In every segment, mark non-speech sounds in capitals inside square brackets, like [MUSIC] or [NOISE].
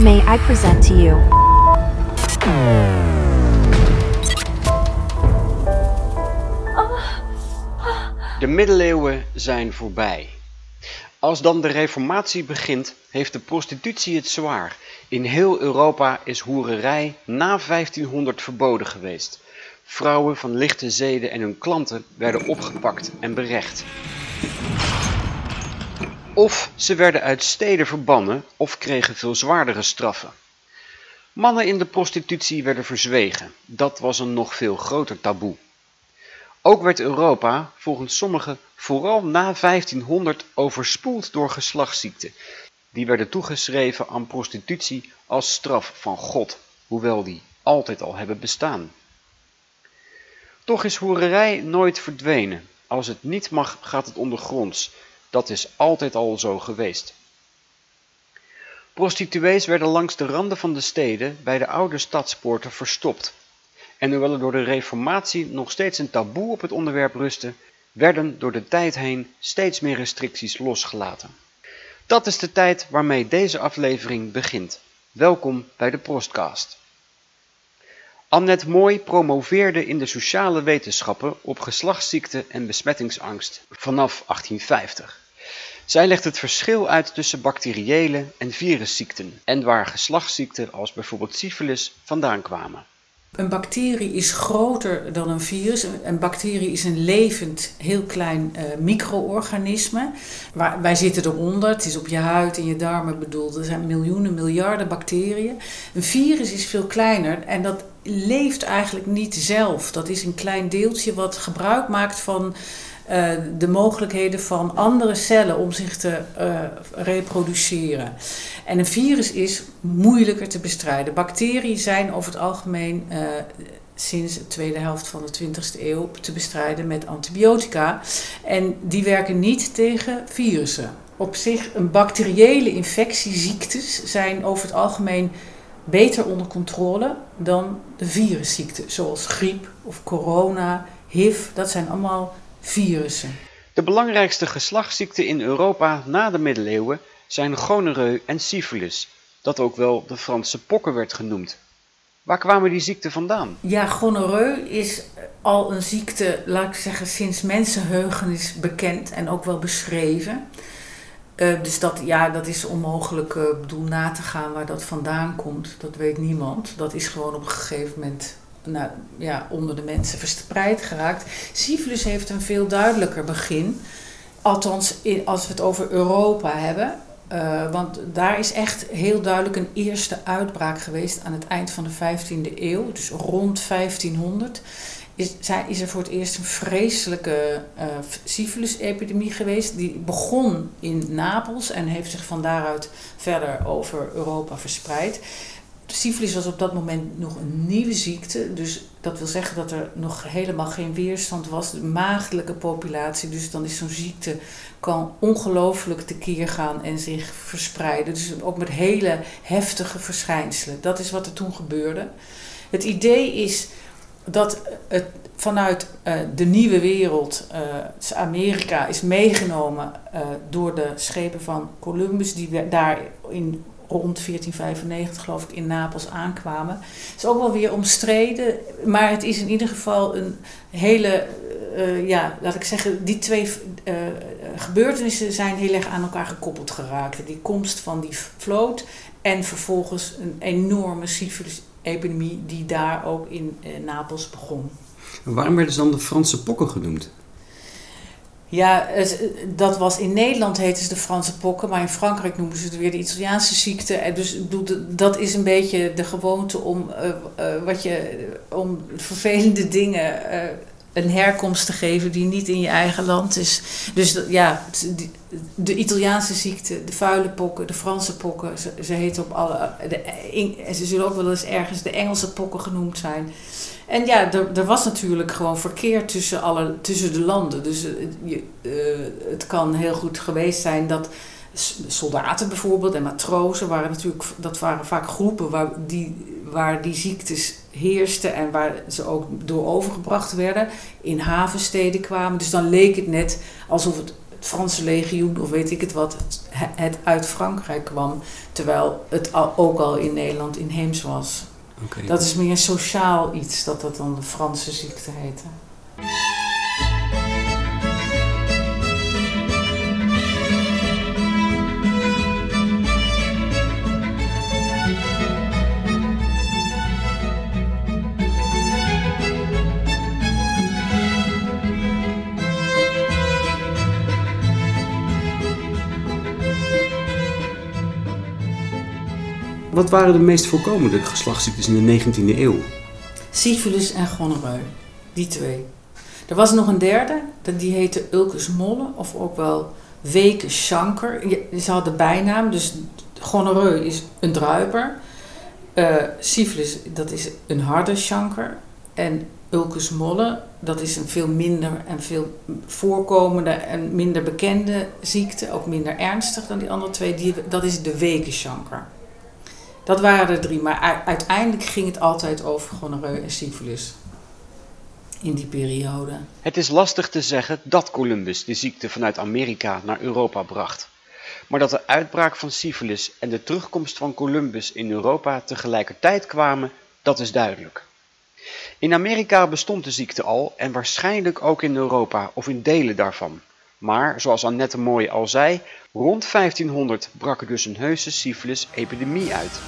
May I present to you? De middeleeuwen zijn voorbij. Als dan de reformatie begint, heeft de prostitutie het zwaar. In heel Europa is hoererij na 1500 verboden geweest. Vrouwen van lichte zeden en hun klanten werden opgepakt en berecht. Of ze werden uit steden verbannen of kregen veel zwaardere straffen. Mannen in de prostitutie werden verzwegen. Dat was een nog veel groter taboe. Ook werd Europa, volgens sommigen, vooral na 1500 overspoeld door geslachtsziekten. Die werden toegeschreven aan prostitutie als straf van God, hoewel die altijd al hebben bestaan. Toch is hoererij nooit verdwenen. Als het niet mag, gaat het ondergronds. Dat is altijd al zo geweest. Prostituees werden langs de randen van de steden bij de oude stadspoorten verstopt. En hoewel er door de reformatie nog steeds een taboe op het onderwerp rustte, werden door de tijd heen steeds meer restricties losgelaten. Dat is de tijd waarmee deze aflevering begint. Welkom bij de Prostcast. Annette Mooi promoveerde in de sociale wetenschappen op geslachtsziekte en besmettingsangst vanaf 1850. Zij legt het verschil uit tussen bacteriële en virusziekten en waar geslachtsziekten als bijvoorbeeld syfilis vandaan kwamen. Een bacterie is groter dan een virus. Een bacterie is een levend, heel klein uh, micro-organisme. Wij zitten eronder, het is op je huid en je darmen bedoeld. Er zijn miljoenen, miljarden bacteriën. Een virus is veel kleiner en dat leeft eigenlijk niet zelf. Dat is een klein deeltje wat gebruik maakt van uh, de mogelijkheden van andere cellen om zich te uh, reproduceren. En een virus is moeilijker te bestrijden. Bacteriën zijn over het algemeen uh, sinds de tweede helft van de 20e eeuw te bestrijden met antibiotica. En die werken niet tegen virussen. Op zich, een bacteriële infectieziektes zijn over het algemeen beter onder controle dan de virusziekten, zoals griep of corona, HIV. Dat zijn allemaal virussen. De belangrijkste geslachtsziekten in Europa na de middeleeuwen zijn gonoreu en syfilis, dat ook wel de Franse pokken werd genoemd. Waar kwamen die ziekten vandaan? Ja, gonoreu is al een ziekte, laat ik zeggen, sinds mensenheugenis bekend en ook wel beschreven. Uh, dus dat, ja, dat is onmogelijk uh, bedoel, na te gaan waar dat vandaan komt. Dat weet niemand. Dat is gewoon op een gegeven moment nou, ja, onder de mensen verspreid geraakt. Syphilis heeft een veel duidelijker begin. Althans, in, als we het over Europa hebben. Uh, want daar is echt heel duidelijk een eerste uitbraak geweest aan het eind van de 15e eeuw, dus rond 1500. Is, is er voor het eerst een vreselijke uh, geweest. Die begon in Napels en heeft zich van daaruit verder over Europa verspreid syfilis was op dat moment nog een nieuwe ziekte. Dus dat wil zeggen dat er nog helemaal geen weerstand was. De maagdelijke populatie. Dus dan is zo'n ziekte kan ongelooflijk tekeer gaan en zich verspreiden. Dus ook met hele heftige verschijnselen. Dat is wat er toen gebeurde. Het idee is dat het vanuit uh, de nieuwe wereld, dus Amerika, is meegenomen uh, door de schepen van Columbus, die daar in rond 1495 geloof ik in Napels aankwamen. Het is ook wel weer omstreden, maar het is in ieder geval een hele, uh, ja, laat ik zeggen, die twee uh, gebeurtenissen zijn heel erg aan elkaar gekoppeld geraakt. Die komst van die vloot en vervolgens een enorme syfilis-epidemie die daar ook in uh, Napels begon. Waarom werden ze dan de Franse pokken genoemd? Ja, dat was in Nederland heten ze de Franse pokken, maar in Frankrijk noemen ze het weer de Italiaanse ziekte. En dus dat is een beetje de gewoonte om, uh, uh, wat je, om vervelende dingen uh, een herkomst te geven die niet in je eigen land is. Dus ja, de Italiaanse ziekte, de vuile pokken, de Franse pokken, ze, heten op alle. De, ze zullen ook wel eens ergens de Engelse pokken genoemd zijn. En ja, er, er was natuurlijk gewoon verkeer tussen, alle, tussen de landen. Dus je, uh, het kan heel goed geweest zijn dat soldaten bijvoorbeeld en matrozen waren natuurlijk, dat waren vaak groepen waar die, waar die ziektes heersten en waar ze ook door overgebracht werden, in havensteden kwamen. Dus dan leek het net alsof het Franse legioen of weet ik het wat, het uit Frankrijk kwam. Terwijl het ook al in Nederland inheems was. Dat is meer sociaal iets, dat dat dan de Franse ziekte heette. Wat waren de meest voorkomende geslachtsziektes in de 19e eeuw? Syphilis en gonoreu. Die twee. Er was nog een derde, die heette Ulcus molle, of ook wel weke chanker. Ze hadden bijnaam, dus gonoreu is een druiper. Uh, dat is een harde chanker. En ulcus molle, dat is een veel minder en veel voorkomende en minder bekende ziekte. Ook minder ernstig dan die andere twee. Die, dat is de weke chanker. Dat waren er drie, maar uiteindelijk ging het altijd over gonoreu en syfilis. In die periode. Het is lastig te zeggen dat Columbus de ziekte vanuit Amerika naar Europa bracht. Maar dat de uitbraak van syfilis en de terugkomst van Columbus in Europa tegelijkertijd kwamen, dat is duidelijk. In Amerika bestond de ziekte al en waarschijnlijk ook in Europa of in delen daarvan. Maar, zoals Annette Mooi al zei, rond 1500 brak er dus een heuse syfilis-epidemie uit.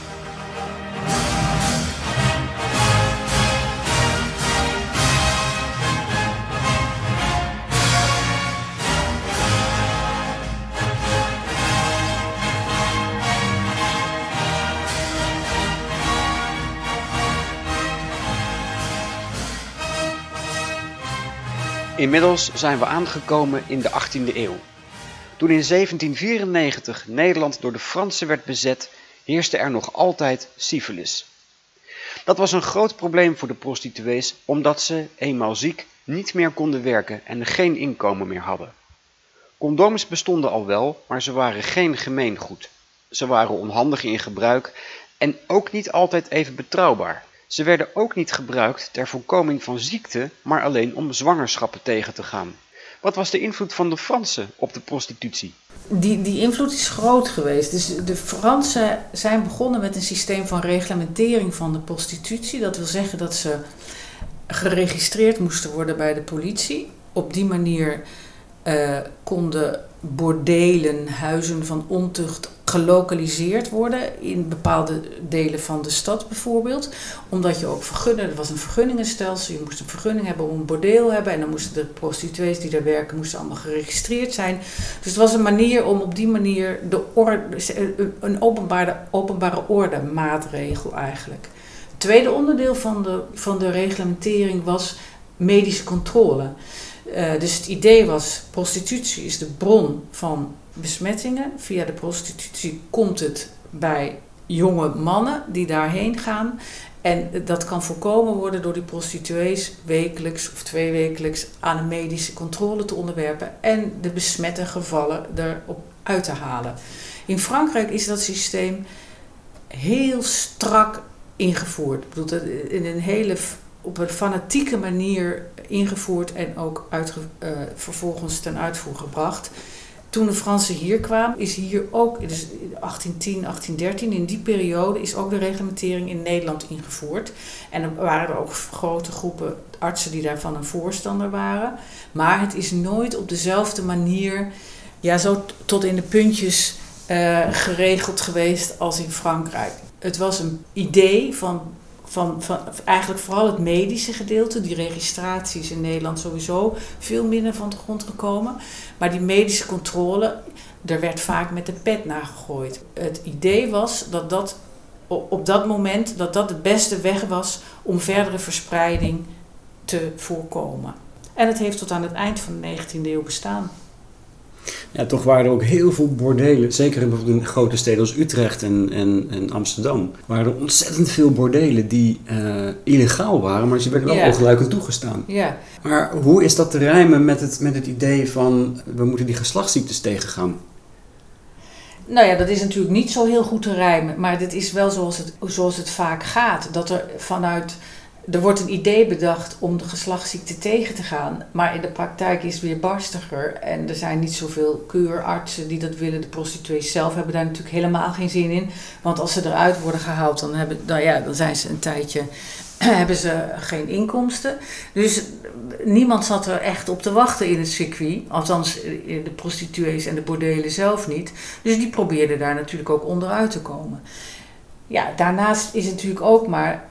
Inmiddels zijn we aangekomen in de 18e eeuw. Toen in 1794 Nederland door de Fransen werd bezet, heerste er nog altijd syfilis. Dat was een groot probleem voor de prostituees omdat ze, eenmaal ziek, niet meer konden werken en geen inkomen meer hadden. Condooms bestonden al wel, maar ze waren geen gemeengoed. Ze waren onhandig in gebruik en ook niet altijd even betrouwbaar. Ze werden ook niet gebruikt ter voorkoming van ziekte, maar alleen om zwangerschappen tegen te gaan. Wat was de invloed van de Fransen op de prostitutie? Die, die invloed is groot geweest. Dus de Fransen zijn begonnen met een systeem van reglementering van de prostitutie. Dat wil zeggen dat ze geregistreerd moesten worden bij de politie. Op die manier uh, konden bordelen, huizen van ontucht gelokaliseerd worden in bepaalde delen van de stad bijvoorbeeld. Omdat je ook vergunnen, er was een vergunningenstelsel, je moest een vergunning hebben om een bordeel hebben en dan moesten de prostituees die daar werken, moesten allemaal geregistreerd zijn. Dus het was een manier om op die manier de orde, een openbare, openbare orde maatregel eigenlijk. Het tweede onderdeel van de, van de reglementering was medische controle. Uh, dus het idee was, prostitutie is de bron van besmettingen. Via de prostitutie komt het bij jonge mannen die daarheen gaan. En dat kan voorkomen worden door die prostituees wekelijks of tweewekelijks aan een medische controle te onderwerpen en de besmette gevallen erop uit te halen. In Frankrijk is dat systeem heel strak ingevoerd. Ik bedoel, in een hele op een fanatieke manier ingevoerd en ook uh, vervolgens ten uitvoer gebracht. Toen de Fransen hier kwamen, is hier ook, dus 1810, 1813, in die periode is ook de reglementering in Nederland ingevoerd. En er waren er ook grote groepen artsen die daarvan een voorstander waren. Maar het is nooit op dezelfde manier, ja, zo tot in de puntjes uh, geregeld geweest als in Frankrijk. Het was een idee van van, eigenlijk vooral het medische gedeelte. Die registraties in Nederland sowieso veel minder van de grond gekomen. Maar die medische controle, er werd vaak met de pet naar gegooid. Het idee was dat dat op dat moment dat dat de beste weg was om verdere verspreiding te voorkomen. En het heeft tot aan het eind van de 19e eeuw bestaan. Ja, toch waren er ook heel veel bordelen, zeker in grote steden als Utrecht en, en, en Amsterdam, waren er ontzettend veel bordelen die uh, illegaal waren, maar ze werden wel ja. toegestaan. Ja. Maar hoe is dat te rijmen met het, met het idee van we moeten die geslachtsziektes tegengaan? Nou ja, dat is natuurlijk niet zo heel goed te rijmen, maar dit is wel zoals het, zoals het vaak gaat. Dat er vanuit er wordt een idee bedacht om de geslachtsziekte tegen te gaan, maar in de praktijk is het weer barstiger en er zijn niet zoveel keurartsen die dat willen. De prostituees zelf hebben daar natuurlijk helemaal geen zin in, want als ze eruit worden gehaald, dan, hebben, dan, ja, dan zijn ze een tijdje [CLEARS THROAT] hebben ze geen inkomsten. Dus niemand zat er echt op te wachten in het circuit. Althans, de prostituees en de bordelen zelf niet. Dus die probeerden daar natuurlijk ook onderuit te komen. Ja, daarnaast is het natuurlijk ook maar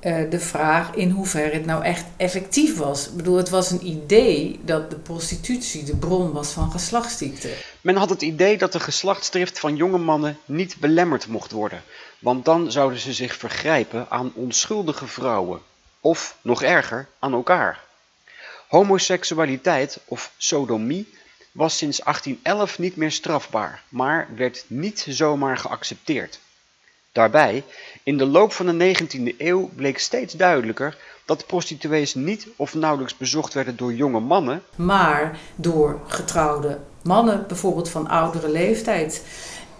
uh, de vraag in hoeverre het nou echt effectief was. Ik bedoel, het was een idee dat de prostitutie de bron was van geslachtsziekten. Men had het idee dat de geslachtsdrift van jonge mannen niet belemmerd mocht worden, want dan zouden ze zich vergrijpen aan onschuldige vrouwen, of nog erger, aan elkaar. Homoseksualiteit of sodomie was sinds 1811 niet meer strafbaar, maar werd niet zomaar geaccepteerd. Daarbij, in de loop van de 19e eeuw bleek steeds duidelijker dat prostituees niet of nauwelijks bezocht werden door jonge mannen, maar door getrouwde mannen, bijvoorbeeld van oudere leeftijd.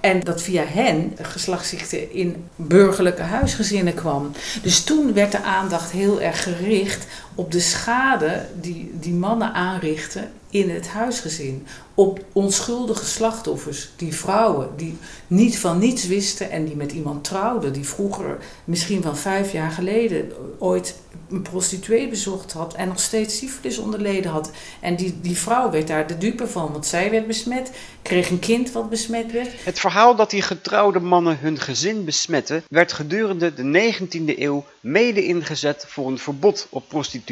En dat via hen geslachtsziekte in burgerlijke huisgezinnen kwam. Dus toen werd de aandacht heel erg gericht op de schade die die mannen aanrichten in het huisgezin. Op onschuldige slachtoffers, die vrouwen die niet van niets wisten en die met iemand trouwden, die vroeger, misschien van vijf jaar geleden, ooit een prostituee bezocht had en nog steeds syfilis onderleden had. En die, die vrouw werd daar de dupe van, want zij werd besmet, kreeg een kind wat besmet werd. Het verhaal dat die getrouwde mannen hun gezin besmetten, werd gedurende de 19e eeuw mede ingezet voor een verbod op prostitutie.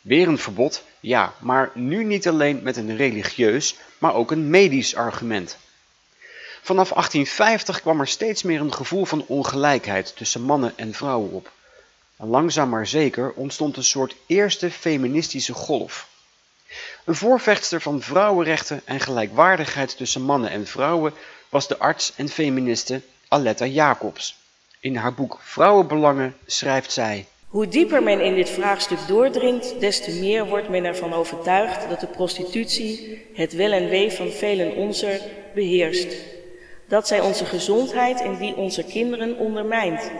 Weer een verbod, ja, maar nu niet alleen met een religieus, maar ook een medisch argument. Vanaf 1850 kwam er steeds meer een gevoel van ongelijkheid tussen mannen en vrouwen op. Langzaam maar zeker ontstond een soort eerste feministische golf. Een voorvechter van vrouwenrechten en gelijkwaardigheid tussen mannen en vrouwen was de arts en feministe Aletta Jacobs. In haar boek Vrouwenbelangen schrijft zij hoe dieper men in dit vraagstuk doordringt, des te meer wordt men ervan overtuigd dat de prostitutie het wel en wee van velen onzer beheerst. Dat zij onze gezondheid en die onze kinderen ondermijnt.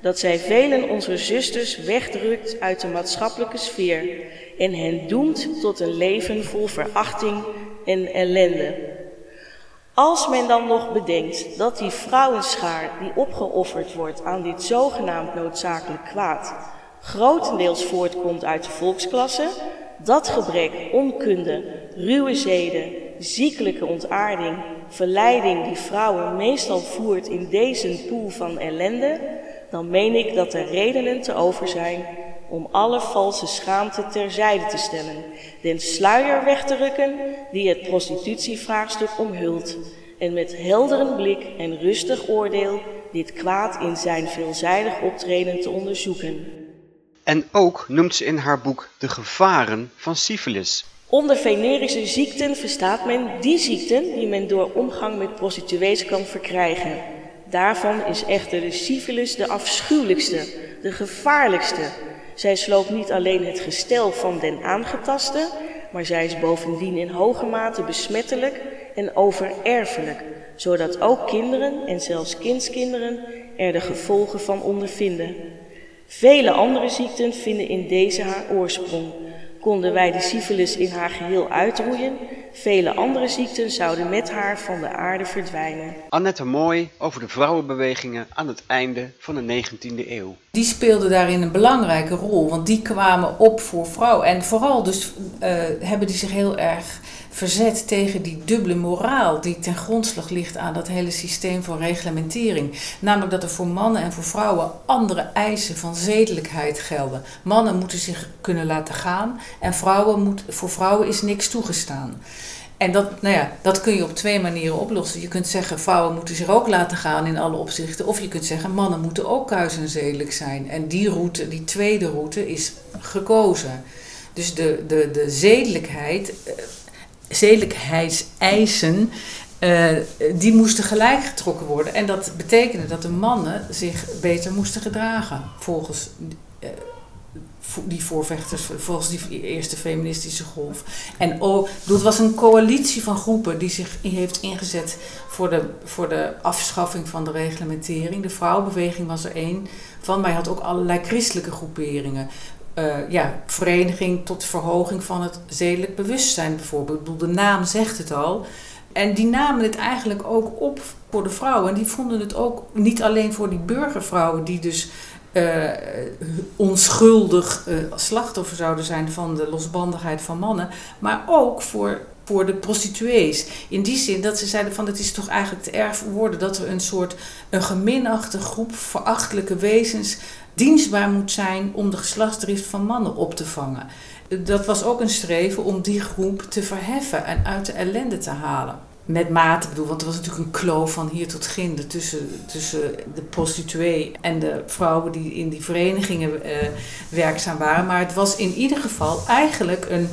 Dat zij velen onze zusters wegdrukt uit de maatschappelijke sfeer en hen doemt tot een leven vol verachting en ellende. Als men dan nog bedenkt dat die vrouwenschaar die opgeofferd wordt aan dit zogenaamd noodzakelijk kwaad, grotendeels voortkomt uit de volksklasse, dat gebrek, onkunde, ruwe zeden, ziekelijke ontaarding, verleiding die vrouwen meestal voert in deze poel van ellende, dan meen ik dat er redenen te over zijn om alle valse schaamte terzijde te stellen, den sluier weg te rukken die het prostitutievraagstuk omhult, en met helderen blik en rustig oordeel dit kwaad in zijn veelzijdig optreden te onderzoeken. En ook noemt ze in haar boek de gevaren van syfilis. Onder venerische ziekten verstaat men die ziekten die men door omgang met prostituees kan verkrijgen. Daarvan is echter de syfilis de afschuwelijkste, de gevaarlijkste, zij sloopt niet alleen het gestel van den aangetaste, maar zij is bovendien in hoge mate besmettelijk en overerfelijk, zodat ook kinderen en zelfs kindskinderen er de gevolgen van ondervinden. Vele andere ziekten vinden in deze haar oorsprong. Konden wij de syfilis in haar geheel uitroeien, vele andere ziekten zouden met haar van de aarde verdwijnen. Annette Mooi over de vrouwenbewegingen aan het einde van de 19e eeuw. Die speelden daarin een belangrijke rol, want die kwamen op voor vrouwen. En vooral dus uh, hebben die zich heel erg verzet tegen die dubbele moraal die ten grondslag ligt aan dat hele systeem van reglementering. Namelijk dat er voor mannen en voor vrouwen andere eisen van zedelijkheid gelden. Mannen moeten zich kunnen laten gaan en vrouwen moet, voor vrouwen is niks toegestaan. En dat, nou ja, dat kun je op twee manieren oplossen. Je kunt zeggen, vrouwen moeten zich ook laten gaan in alle opzichten. Of je kunt zeggen, mannen moeten ook kuis en zedelijk zijn. En die route, die tweede route, is gekozen. Dus de, de, de zedelijkheid eh, zedelijkheidseisen, uh, die moesten gelijk getrokken worden. En dat betekende dat de mannen zich beter moesten gedragen volgens, uh, die voorvechters, volgens die eerste feministische golf. En ook, het was een coalitie van groepen die zich heeft ingezet voor de, voor de afschaffing van de reglementering. De vrouwenbeweging was er één van, maar je had ook allerlei christelijke groeperingen. Uh, ja, vereniging tot verhoging van het zedelijk bewustzijn bijvoorbeeld. Ik bedoel, de naam zegt het al. En die namen het eigenlijk ook op voor de vrouwen. En die vonden het ook niet alleen voor die burgervrouwen, die dus uh, onschuldig uh, slachtoffer zouden zijn van de losbandigheid van mannen, maar ook voor, voor de prostituees. In die zin dat ze zeiden van het is toch eigenlijk te erg voor woorden dat er een soort een geminachte groep verachtelijke wezens dienstbaar moet zijn om de geslachtsdrift van mannen op te vangen. Dat was ook een streven om die groep te verheffen en uit de ellende te halen met mate bedoel, want er was natuurlijk een kloof van hier tot ginder tussen, tussen de prostituee en de vrouwen die in die verenigingen uh, werkzaam waren. Maar het was in ieder geval eigenlijk een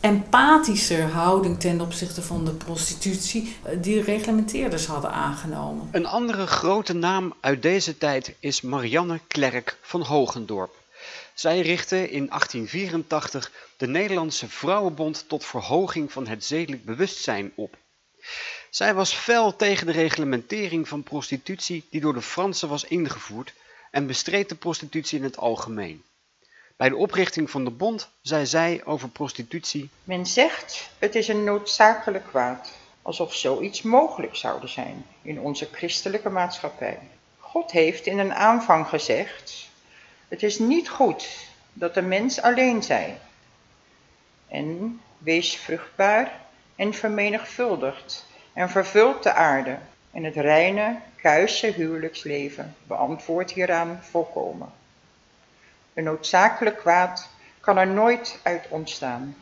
empathischer houding ten opzichte van de prostitutie uh, die reglementeerders hadden aangenomen. Een andere grote naam uit deze tijd is Marianne Klerk van Hogendorp. Zij richtte in 1884 de Nederlandse Vrouwenbond tot verhoging van het zedelijk bewustzijn op. Zij was fel tegen de reglementering van prostitutie die door de Fransen was ingevoerd en bestreed de prostitutie in het algemeen. Bij de oprichting van de bond zei zij over prostitutie... Men zegt het is een noodzakelijk kwaad, alsof zoiets mogelijk zou zijn in onze christelijke maatschappij. God heeft in een aanvang gezegd, het is niet goed dat de mens alleen zij. En wees vruchtbaar en vermenigvuldigt en vervult de aarde. En het reine, kuise huwelijksleven beantwoordt hieraan volkomen. Een noodzakelijk kwaad kan er nooit uit ontstaan.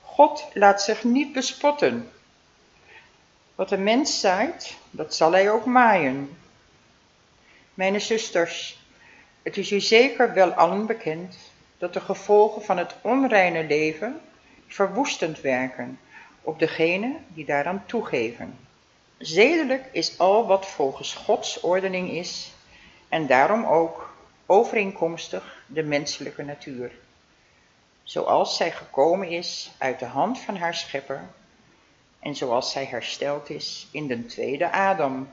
God laat zich niet bespotten. Wat de mens zaait, dat zal hij ook maaien. Mijn zusters, het is u zeker wel allen bekend dat de gevolgen van het onreine leven verwoestend werken op degene die daaraan toegeven. Zedelijk is al wat volgens Gods ordening is en daarom ook overeenkomstig de menselijke natuur, zoals zij gekomen is uit de hand van haar schepper en zoals zij hersteld is in de tweede Adam.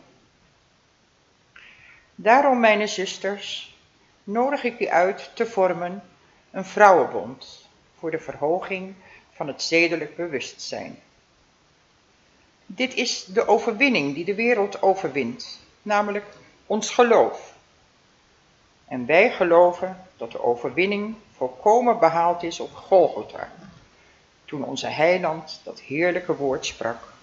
Daarom, mijn zusters, nodig ik u uit te vormen een vrouwenbond voor de verhoging van het zedelijk bewustzijn. Dit is de overwinning die de wereld overwint, namelijk ons geloof. En wij geloven dat de overwinning volkomen behaald is op Golgotha, toen onze heiland dat heerlijke woord sprak.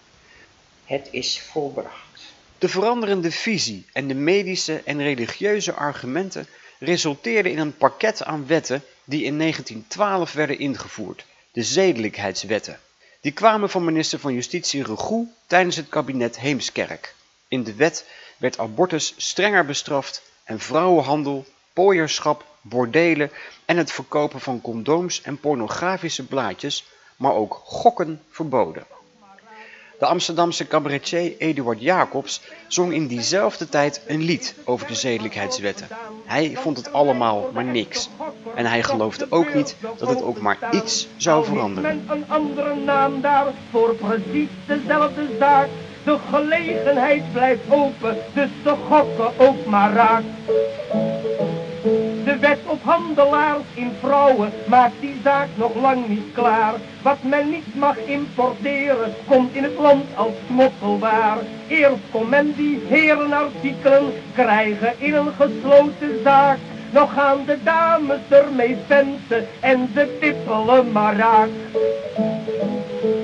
Het is volbracht. De veranderende visie en de medische en religieuze argumenten resulteerden in een pakket aan wetten die in 1912 werden ingevoerd de zedelijkheidswetten. Die kwamen van minister van Justitie Regoe tijdens het kabinet Heemskerk. In de wet werd abortus strenger bestraft en vrouwenhandel, pooierschap, bordelen en het verkopen van condooms en pornografische blaadjes, maar ook gokken verboden. De Amsterdamse cabaretier Eduard Jacobs zong in diezelfde tijd een lied over de zedelijkheidswetten. Hij vond het allemaal maar niks. En hij geloofde ook niet dat het ook maar iets zou veranderen. een andere naam daar voor precies dezelfde zaak. De gelegenheid blijft open, dus de gokken ook maar raak. De wet op handelaars in vrouwen maakt die zaak nog lang niet klaar. Wat men niet mag importeren, komt in het land als smokkelwaar. Eerst kon men die herenartikelen krijgen in een gesloten zaak. Nog gaan de dames ermee venten en ze tippelen maar raak.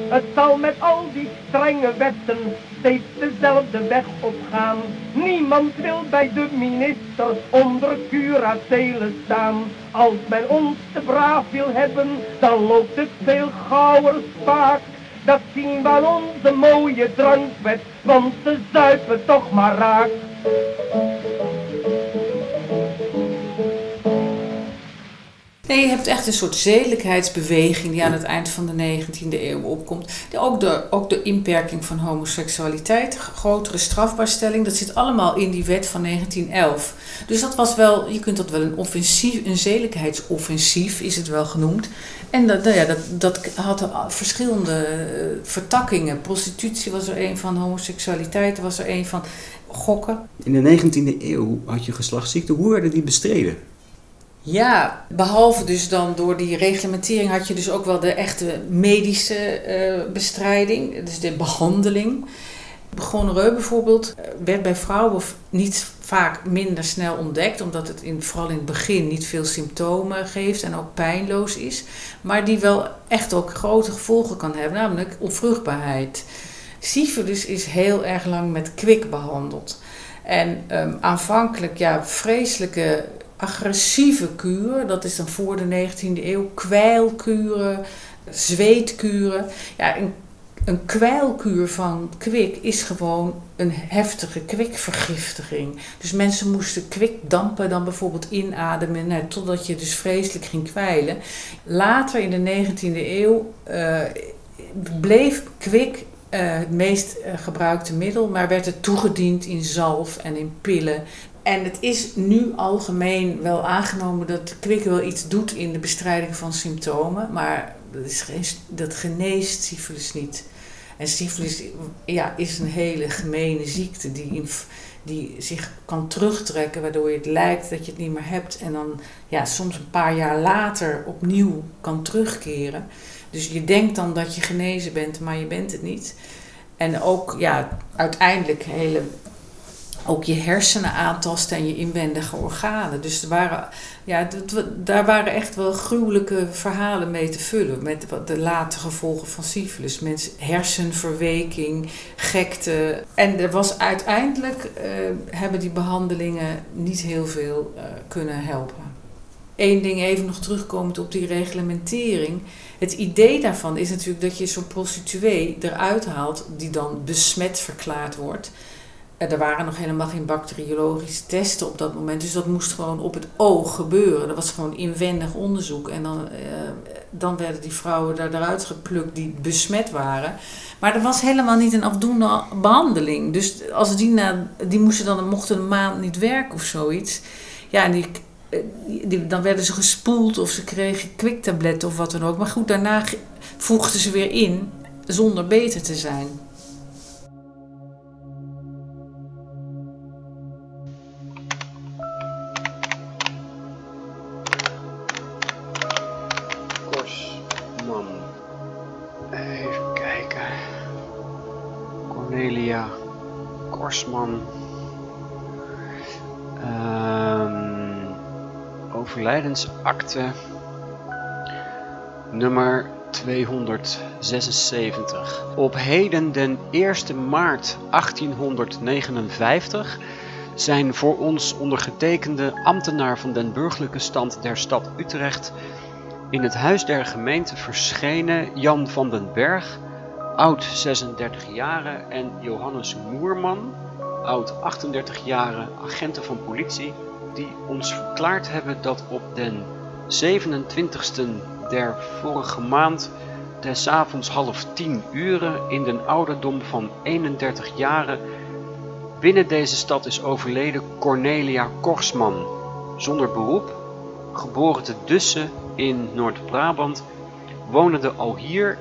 Het zal met al die strenge wetten steeds dezelfde weg opgaan. Niemand wil bij de minister onder curatelen staan. Als men ons te braaf wil hebben, dan loopt het veel gauwer vaak. Dat zien we aan onze mooie drankwet, want ze zuipen toch maar raak. Nee, je hebt echt een soort zedelijkheidsbeweging die aan het eind van de 19e eeuw opkomt. Ook de, ook de inperking van homoseksualiteit, grotere strafbaarstelling, dat zit allemaal in die wet van 1911. Dus dat was wel, je kunt dat wel een offensief, een zedelijkheidsoffensief is het wel genoemd. En dat, nou ja, dat, dat had verschillende eh, vertakkingen. Prostitutie was er een van, homoseksualiteit was er een van, gokken. In de 19e eeuw had je geslachtsziekten. Hoe werden die bestreden? Ja, behalve dus dan door die reglementering had je dus ook wel de echte medische uh, bestrijding, dus de behandeling. Gonoreu bijvoorbeeld eh, werd bij vrouwen niet vaak minder snel ontdekt, omdat het in, vooral in het begin niet veel symptomen geeft en ook pijnloos is, maar die wel echt ook grote gevolgen kan hebben, namelijk onvruchtbaarheid. Syphilis is heel erg lang met kwik behandeld. En um, aanvankelijk, ja, vreselijke agressieve kuur. Dat is dan voor de 19e eeuw. Kwijlkuren, zweetkuren. Ja, een, een kwijlkuur van kwik is gewoon een heftige kwikvergiftiging. Dus mensen moesten kwikdampen dan bijvoorbeeld inademen, nou, totdat je dus vreselijk ging kwijlen. Later in de 19e eeuw uh, bleef kwik uh, het meest uh, gebruikte middel, maar werd het toegediend in zalf en in pillen. En het is nu algemeen wel aangenomen dat kwik wel iets doet in de bestrijding van symptomen, maar dat, is geen, dat geneest syfilis niet. En syfilis ja, is een hele gemene ziekte die, die zich kan terugtrekken, waardoor je het lijkt dat je het niet meer hebt en dan ja, soms een paar jaar later opnieuw kan terugkeren. Dus je denkt dan dat je genezen bent, maar je bent het niet. En ook ja, uiteindelijk hele ook je hersenen aantasten en je inwendige organen. Dus er waren, ja, daar waren echt wel gruwelijke verhalen mee te vullen. Met de late gevolgen van syfilis. Mensen, hersenverweking, gekte. En er was uiteindelijk, uh, hebben die behandelingen niet heel veel uh, kunnen helpen. Eén ding even nog terugkomend op die reglementering. Het idee daarvan is natuurlijk dat je zo'n prostituee eruit haalt die dan besmet verklaard wordt er waren nog helemaal geen bacteriologische testen op dat moment. Dus dat moest gewoon op het oog gebeuren. Dat was gewoon inwendig onderzoek. En dan, uh, dan werden die vrouwen daar eruit geplukt die besmet waren. Maar er was helemaal niet een afdoende behandeling. Dus als die, die moesten dan mochten een maand niet werken of zoiets. Ja, en die, eh, die, dan werden ze gespoeld of ze kregen kwiktabletten of wat dan ook. Maar goed, daarna voegden ze weer in zonder beter te zijn. Overlijdensakte nummer 276. Op heden den 1 maart 1859 zijn voor ons ondergetekende ambtenaar van den burgerlijke stand der stad Utrecht in het huis der gemeente verschenen Jan van den Berg oud 36 jaren, en Johannes Moerman, oud 38 jaren, agenten van politie, die ons verklaard hebben dat op den 27ste der vorige maand des avonds half 10 uren in den ouderdom van 31 jaren binnen deze stad is overleden Cornelia Korsman, zonder beroep, geboren te Dussen in Noord-Brabant, wonende al hier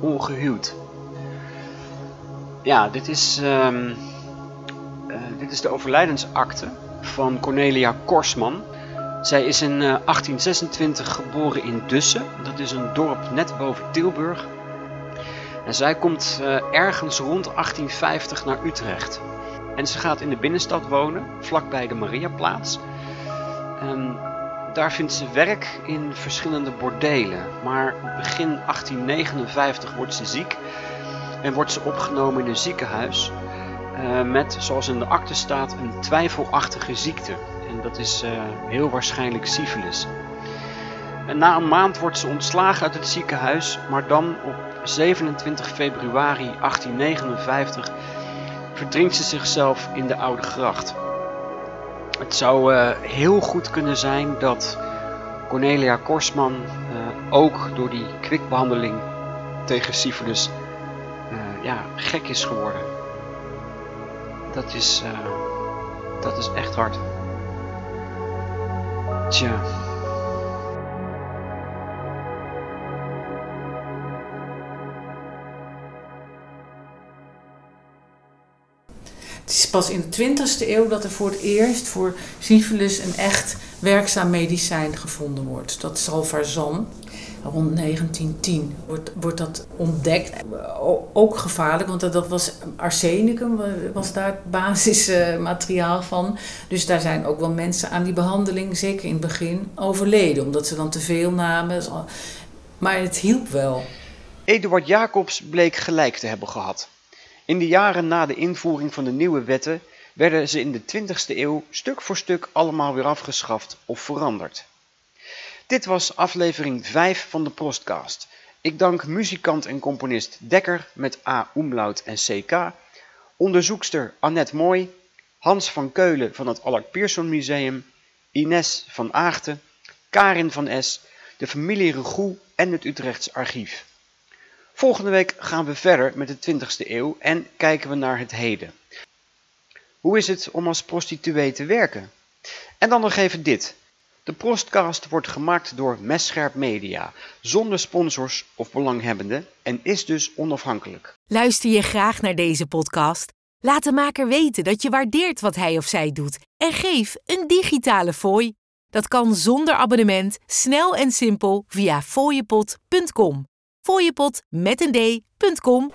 ongehuwd. Ja, dit is, um, uh, dit is de overlijdensakte van Cornelia Korsman. Zij is in uh, 1826 geboren in Dussen. Dat is een dorp net boven Tilburg. En zij komt uh, ergens rond 1850 naar Utrecht. En ze gaat in de binnenstad wonen, vlakbij de Mariaplaats. En daar vindt ze werk in verschillende bordelen. Maar begin 1859 wordt ze ziek en wordt ze opgenomen in een ziekenhuis met, zoals in de akte staat, een twijfelachtige ziekte. En dat is uh, heel waarschijnlijk syfilis. Na een maand wordt ze ontslagen uit het ziekenhuis, maar dan op 27 februari 1859 verdrinkt ze zichzelf in de Oude Gracht. Het zou uh, heel goed kunnen zijn dat Cornelia Korsman ook door die kwikbehandeling tegen syphilis uh, ja, gek is geworden. Dat is, uh, dat is echt hard. Tja. Het is pas in de 20e eeuw dat er voor het eerst voor syphilis een echt werkzaam medicijn gevonden wordt. Dat is Salvarzan. Rond 1910 wordt, wordt dat ontdekt. Ook gevaarlijk, want dat was arsenicum, was daar het basismateriaal van. Dus daar zijn ook wel mensen aan die behandeling, zeker in het begin, overleden. Omdat ze dan te veel namen. Maar het hielp wel. Eduard Jacobs bleek gelijk te hebben gehad. In de jaren na de invoering van de nieuwe wetten werden ze in de 20e eeuw stuk voor stuk allemaal weer afgeschaft of veranderd. Dit was aflevering 5 van de Prostcast. Ik dank muzikant en componist Dekker met A. Umlaut en CK, onderzoekster Annette Mooi, Hans van Keulen van het Allard Pierson Museum, Ines van Aagten, Karin van S, de familie Regoe en het Utrechts Archief. Volgende week gaan we verder met de 20e eeuw en kijken we naar het heden. Hoe is het om als prostituee te werken? En dan nog even dit. De Prostcast wordt gemaakt door Messcherp Media, zonder sponsors of belanghebbenden en is dus onafhankelijk. Luister je graag naar deze podcast? Laat de maker weten dat je waardeert wat hij of zij doet en geef een digitale fooi. Dat kan zonder abonnement, snel en simpel via fooiepot.com. Fooiepot met een d.com.